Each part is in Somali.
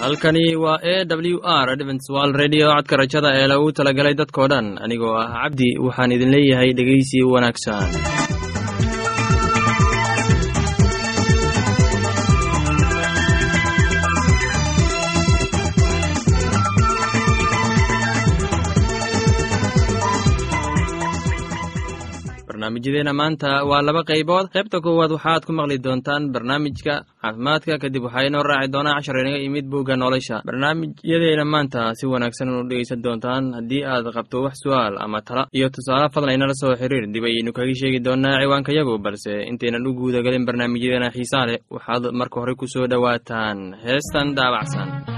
halkani waa e w r dventswal redio codka rajada ee lagu talagalay dadkoo dhan anigoo ah cabdi waxaan idin leeyahay dhegeysi wanaagsan barnaamijyadeena maanta waa laba qaybood. Qaybta koowaad waxaad ku maqli doontaan barnaamijka caafimaadka kadib waxaa inoo raaci doonaa cashar inaga imid bugga nolosha. Barnaamijyadeena maanta si wanaagsan unu dhegeysan doontaan haddii aad qabto wax su'aal ama tala. Iyo tusaale fadlan inala soo xiriir dib ayaynu kaga sheegi doonaa ciwaankayagu balse intaynan u guudagelin barnaamijyadeena xiisaa leh waxaad marka hore ku soo dhowaataan heestan daabacsan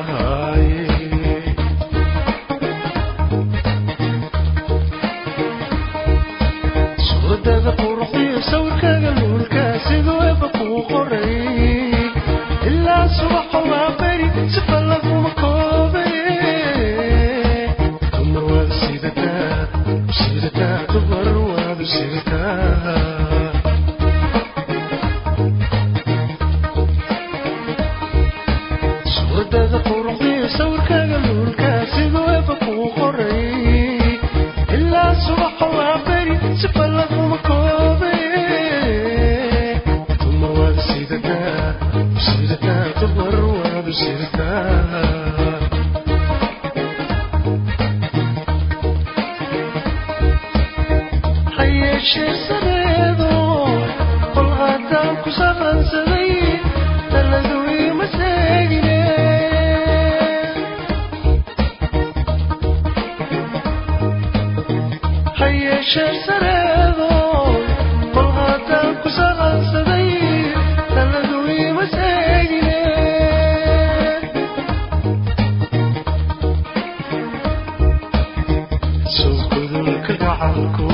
kacalko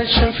الشمس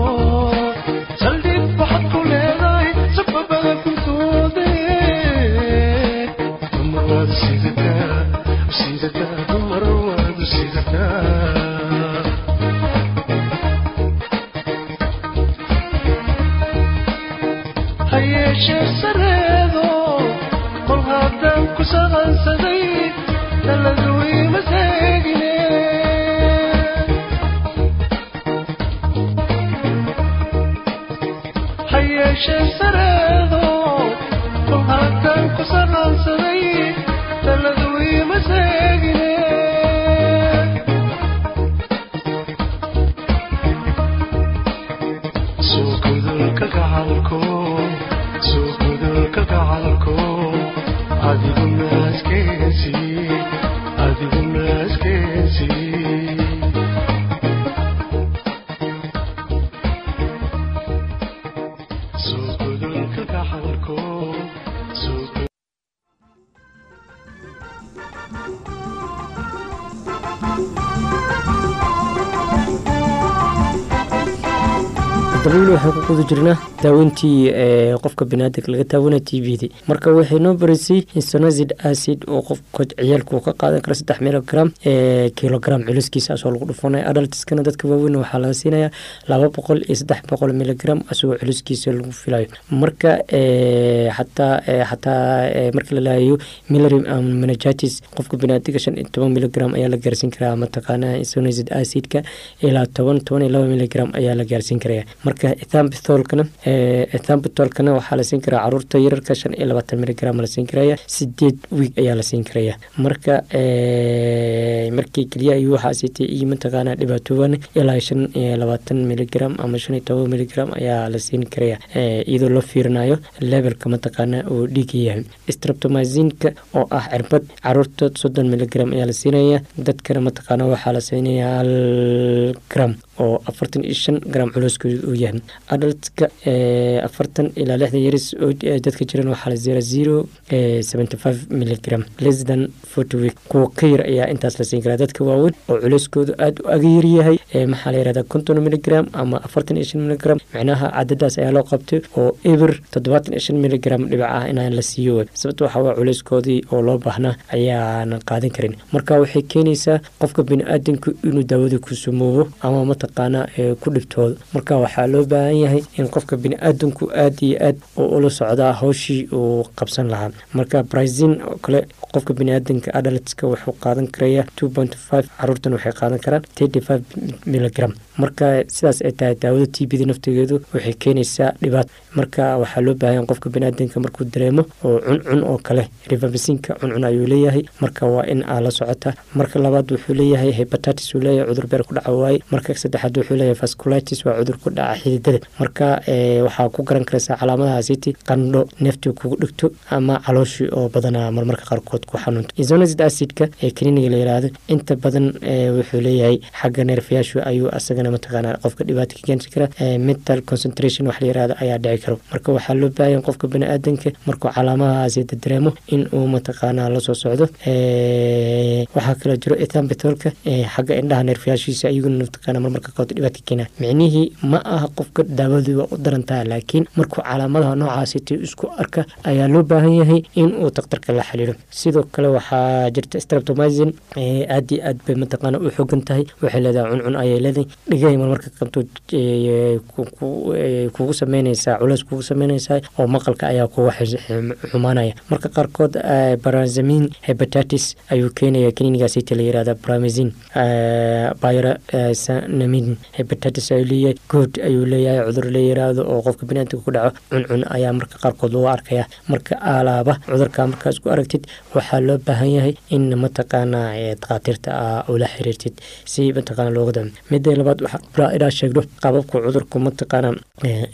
ku sar waxaan ku guda jirnaa daaweyntii qofka binaadamka laga taawana t v d marka waxay noo barisay insonazid acid oo qofka ciyaalku ka qaadan kara saddex milogram kilogram culiskiisa asoo lagu dhufanaya adaltiskana dadka waaweyn waxaa laga siinaya laba boqol iyo saddex boqol miligram asagoo culiskiisa lagu filayo. Marka xataa xataa marka la laayayo milary menagitis qofka binaadiga shan iyo toban miligram ayaa la gaarsiin karaa mataqaanaa insonazid acidka ilaa toban toban iyo laba miligram ayaa la gaarsiin karaya. Marka ethambitholkana ethambitholkana waxaa la siin karaa carruurta yararka shan iyo labaatan miligram la siin karaya. Sideed wiig ayaa la siin karaya. Marka markii keliya ayuu waxaa siitay iyo mataqaanaa dhibaatooban ilaa shan iyo labaatan miligram ama shan iyo toban miligram ayaa la siin karaya iyadoo loo fiirinayo levelka mataqaanaa uu dhiiga yahay. Streptomazinka oo ah cirbad carruurta soddon miligram ayaa la siinaya dadkana mataqaana waxaa la siinaya hal gram oo afartan iyo shan gram culooskooda uu yahay adaltka afartan ilaa lixdan yaris oo dadka jiran waxaa la zera zero seventy five miligram less than week. Kuwa ka yar ayaa intaas la siin karaa. Dadka waaweyn oo culeyskoodu aada u agayar yahay maxaa la yirahdaa konton miligram ama afartan iyo shan miligram micnaha cadadaas ayaa loo qabtay oo eber toddobaatan iyo shan miligram dhibac ah inaan la siiyo. Sababto waxaa waa culeyskoodii oo loo baahnaa ayaanan qaadan karin. Marka waxay keenaysaa qofka bini-aadanku inuu daawada ku sumoobo ama mataqaana ku dhibtoodo marka waxaa loo baahan yahay in qofka bini-aadanku aada iyo aad oo ula socdaa hawshii uu qabsan lahaa. Marka brazin oo kale qofka bini-aadanka adaltska wuxuu qaadan karaya two point five caruurtan waxay qaadan karaan thirty five miligram marka sidaas ay tahay daawada t b da naftigeedu waxay keenaysaa dhibaato marka waxaa loo baahanya qofka baniaadanka markuu dareemo oo cuncun oo kale rivabisinka cuncun ayuu leeyahay. Marka waa in aa la socota. Marka labaad wuxuu leeyahay hebatatis uu leeyahay cudur beer ku dhaca waaye. Marka saddexaad wuxuu leeyahay vasculitis waa cudur ku dhaca xididada marka waxaa ku garan karaysaa calaamadahaasiti qandho neeftii kugu dhigto ama calooshii oo badanaa marmarka qaarkood ku xanuunto. Isonacid acidka ee kaniiniga la yiraahdo inta badan wuxuu leeyahay xagga neerfayaashu ayuu asagana mataqaana qofka dhibaata ka kara marka waxaa loo baahan qofka baniaadanka markuu calaamadahaasi dareemo in uu mataqaana la soo socdo waxaa kaloo jiro ethambitolka xagga indhaha neerfayaashiisa ayaguna micnihii ma aha qofka daawadii waa u darantaha laakiin markuu calaamadaha noocaasiti isku arka ayaa loo baahan yahay in uu la xiriiro. Sidoo kale waxaa jirta streptomizin aad aad bay mataqaana u xogan tahay waxay leedahay cuncun ayay leedahay dhigay marmarka qabto kugu sameynaysaa culeys kugu sameynaysaa oo maqalka ayaa kuga xumaanaya. Marka qaarkood barazamin hebatatis ayuu keenaya kaniinigaasita la yirahda bramazin byranamin hebatatis ayuu leeyahay good ayuu leeyahay cudur la yiraahdo oo qofka biniaadamka ku dhaco cuncun ayaa marka qaarkood lagu arkaya marka alaaba cudurka markaas ku aragtid waxaa loo baahan yahay in mataqaana dakhaatiirta ula xiriirtid si mataqaana looga mida labaad waxaa inaa sheegno qaababka cudurku mataqaana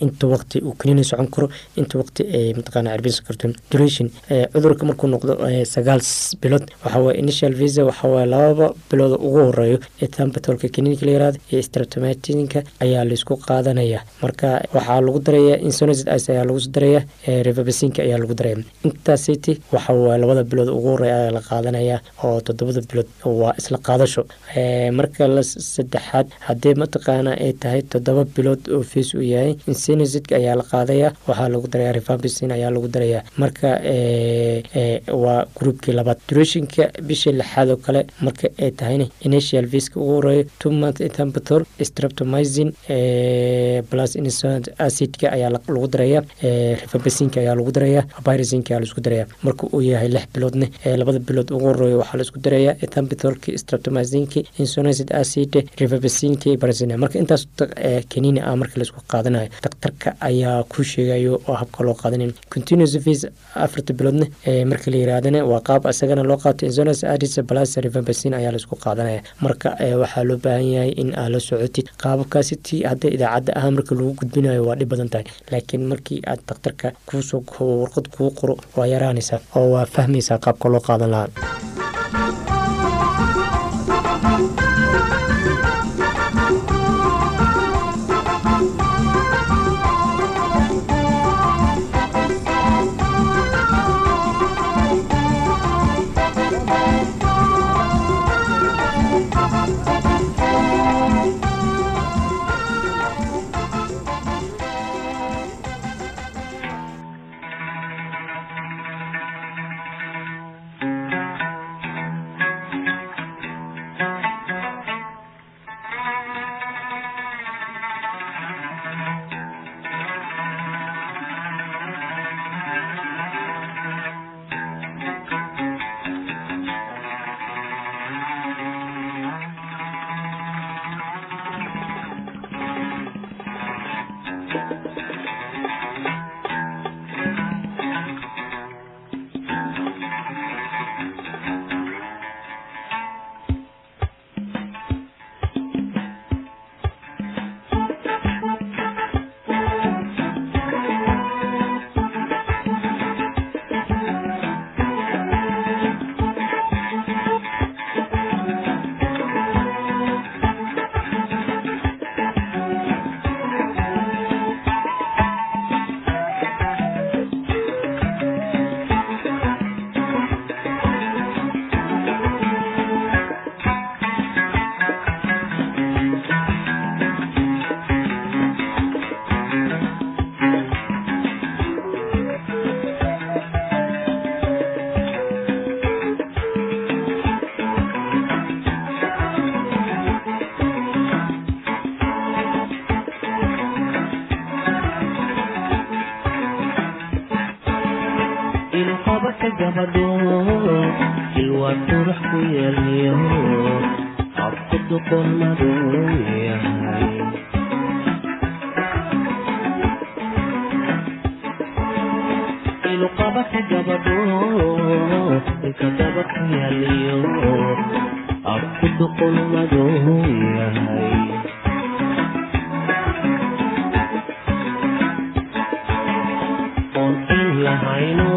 inta waqti uu kaniini socon karo inta waqti ay mataqaana cirbinsan karto duration. Cudurka markuu noqdo sagaal bilood waxaa waye initial visa waxaa waye lababa bilood ugu horeeyo ethambitolka kaniinka la yiraahdo iyo streptomatinka ayaa la isku qaadanaya. Marka waxaa lagu daraya insonacid ice ayaa lagu daraya revabasinka ayaa lagu daraya intaasiti waxa waye labada bilood ugu horreeya ayaa la qaadanaya oo toddobada bilood waa isla qaadasho. Marka la saddexaad haddii mataqaana ay tahay toddoba bilood oo fees uu yahay. Insonacid ayaa la qaadaya waxaa lagu daraya revabasin ayaa lagu daraya marka waa groupkii labaad. Durationka bishii lixaad oo kale marka ay tahayna initial viska ugu horeeyo two month ethambitol streptomizin plus insonacid acidka ayaa lagu daraya revabasinka ayaa lagu daraya virusinka ayaa la isku daraya marka uu yahay lix biloodne labada bilood ugu horeeyo waxaa la isku daraya ethambitolki streptomizinki insonacid acid revabasinki barazin marka intaas kaniini ah marka la isku qaadanayo daktarka ayaa ku sheegayo oo habka loo qaadanayo continuous vis afarta biloodne marka la yirahdana waa qaab isagana loo qaato. Insonacid acid plus revabasin ayaa la isku qaadanaya. Marka waxaa loo baahan yahay in aad la socotid. Qaababkaasi tii hadda idaacadda ah marka lagu gudbinayo waa dhib badan tahay. Laakiin markii aad daktarka kuusoo warqad kuu qoro waa yaraanaysaa oo waa fahmaysaa qaabka loo qaadan lahaa gabadho ilwaa qurux ku yeelyo habku doqon madow yahay iluqabaka gabadho ilka daba ku yaaliyo abku doqon madow yahay ekmiyanoo dhamaystira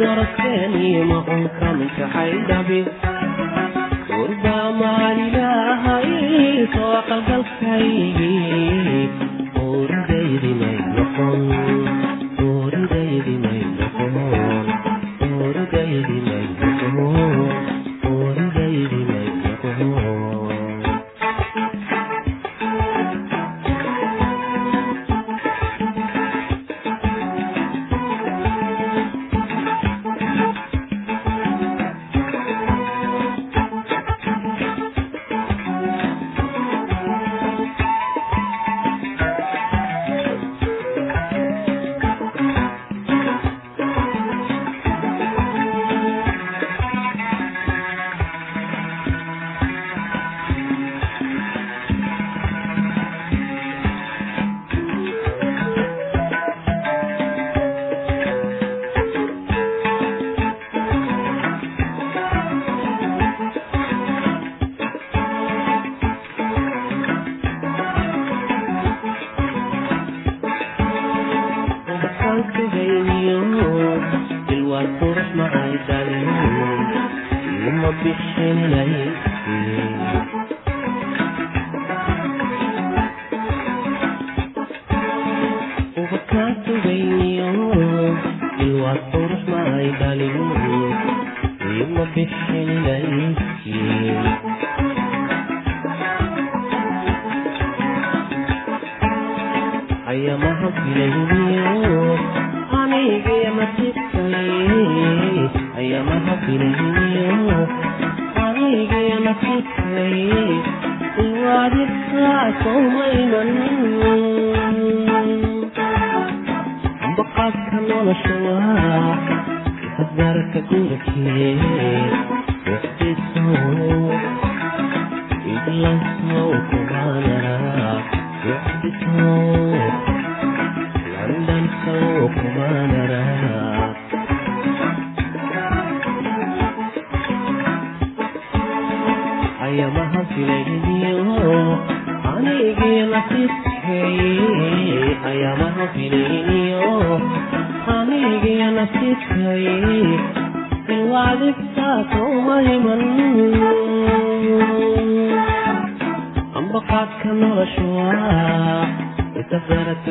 soo daradkani ma uun ka mintaxay dhabi gurbaa maalilahay soo qalgalkaygii ayamaha filayniyo anigaya nasiibkay ayamaha filayniyo anigaya nasiibkay iwaadibkaa sowmayman baqaadka nolosha waa hadbaarka gurikee wixdisow ambaqaadka nolosha waa isafaraka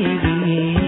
iglansow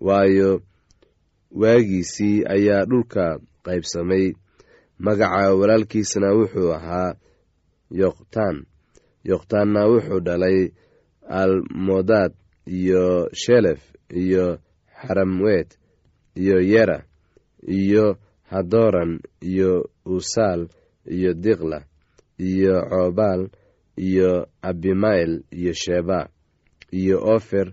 waayo waagiisii ayaa dhulka qaybsamay. Magaca walaalkiisna wuxuu ahaa yoqtaan. Yoqtaanna wuxuu dhalay almodaad iyo shelef iyo xaramwet iyo yera iyo hadoran iyo usaal iyo diqla iyo coobaal iyo abimael iyo sheba iyo ofer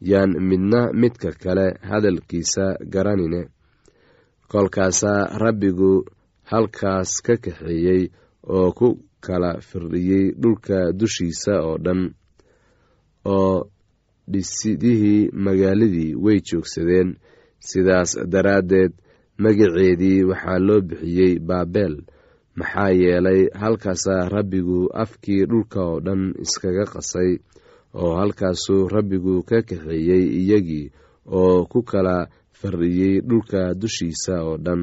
yaan midna midka kale hadalkiisa garanine. Kolkaasaa rabbigu halkaas ka kaxeeyey oo ku kala firdhiyey dhulka dushiisa oo dhan oo dhisidihii magaaladii way joogsadeen. Sidaas daraaddeed magaceedii waxaa loo bixiyey baabel. Maxaa yeelay halkaasaa rabbigu afkii dhulka oo dhan iskaga qasay oo halkaasuu rabbigu ka kaxeeyey iyagii oo ku kala fardhiyey dhulka dushiisa oo dhan.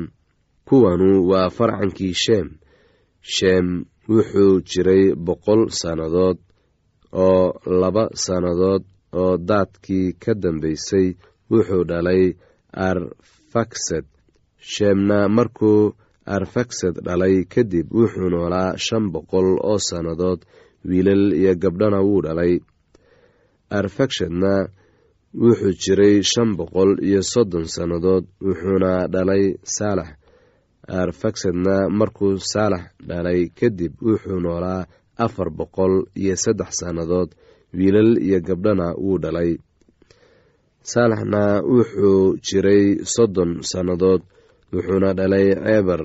Kuwanu waa farcankii sheem. Sheem wuxuu jiray boqol sannadood oo laba sannadood oo daadkii ka dambaysay wuxuu dhalay arfaksad. Sheemna markuu arfaksad dhalay kadib wuxuu noolaa shan boqol oo sannadood wiilal iyo gabdhana wuu dhalay arfakshadna wuxuu jiray shan boqol iyo soddon sannadood wuxuuna dhalay saalax. Arfaksadna markuu saalax dhalay kadib wuxuu noolaa afar boqol iyo saddex sannadood wiilal iyo gabdhana wuu dhalay. Saalaxna wuxuu jiray soddon sannadood wuxuuna dhalay ceebar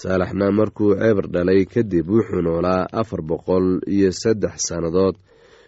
saalaxna markuu ceebar dhalay kadib wuxuu noolaa afar boqol iyo saddex sannadood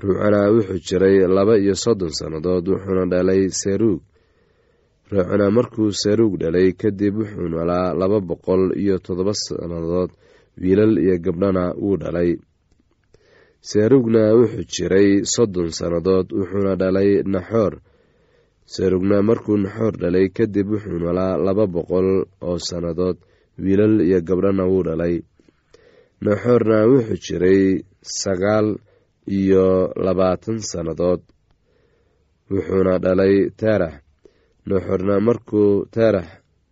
ruucana wuxuu jiray laba iyo soddon sannadood wuxuuna dhalay seruug. Ruucana markuu seruug dhalay kadib wuxuu noolaa laba boqol iyo toddoba sannadood wiilal iyo gabdhana wuu dhalay. Seruugna wuxuu jiray soddon sannadood wuxuuna dhalay naxoor. Serugna markuu naxoor dhalay kadib wuxuu noolaa laba boqol oo sannadood wiilal iyo gabdhana wuu dhalay. Naxoorna wuxuu jiray sagaal iyo labaatan sannadood. Wuxuuna dhalay teerax naxoorna markuu teerax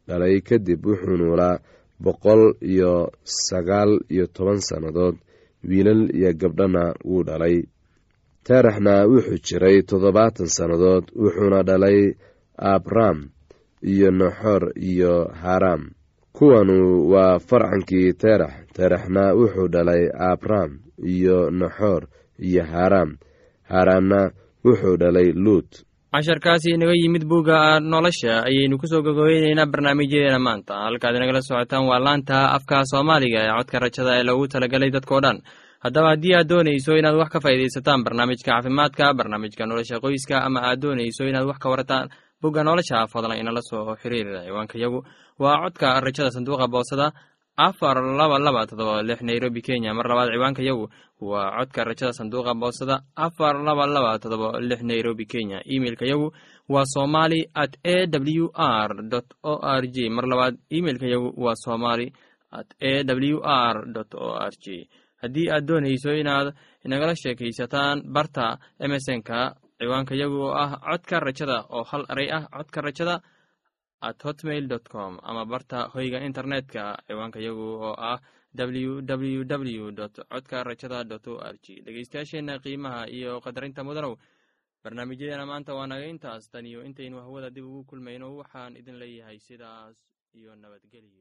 dhalay kadib wuxuu noolaa boqol iyo sagaal iyo toban sannadood. Wiilal iyo gabdhana wuu dhalay. Teeraxna wuxuu jiray toddobaatan sannadood wuxuuna dhalay abram iyo naxor iyo haram kuwanu waa farcankii teerax teeraxna wuxuu dhalay abram iyo naxor iyo haram. Haramna wuxuu dhalay luut. Casharkaasi inaga yimid bugga nolosha ayaynu ku soo gogobeyneynaa barnaamijyadeena maanta. Halkaad inagala socotaan waa laanta afka soomaaliga ee codka rajada ee loogu talagalay dadkao dhan. Haddaba haddii aad doonayso inaad wax ka faa'iidaysataan barnaamijka caafimaadka barnaamijka nolosha qoyska ama aad doonayso inaad wax ka warataan bugga nolosha fadlan inala soo xiriira ciwaanka yagu. Waa codka rajada sanduuqa boosada afar laba laba todoba lix nairobi kenya. Mar labaad ciwaanka yagu waa codka rajada sanduuqa boosada. Afar laba laba todoba lix nairobi kenya. Imeilka yagu waa somali at a w r o r j mar labaad imeilka yagu waa somali at a w r o r j haddii aad doonayso inaad inagala sheekaysataan barta emesonka ciwaanka yagu oo ah codka rajada oo hal eray ah codka rajada at hotmail com ama barta hoyga internetka ciwaanka yagu oo ah w w dot codka rajada dot o r g dhegeystayaasheenna qiimaha iyo qadarinta mudanow barnaamijyadeena maanta waa naga intaas. Tan iyo intaynu hawada dib ugu kulmayno waxaan idin leeyahay sidaas iyo nabadgelyo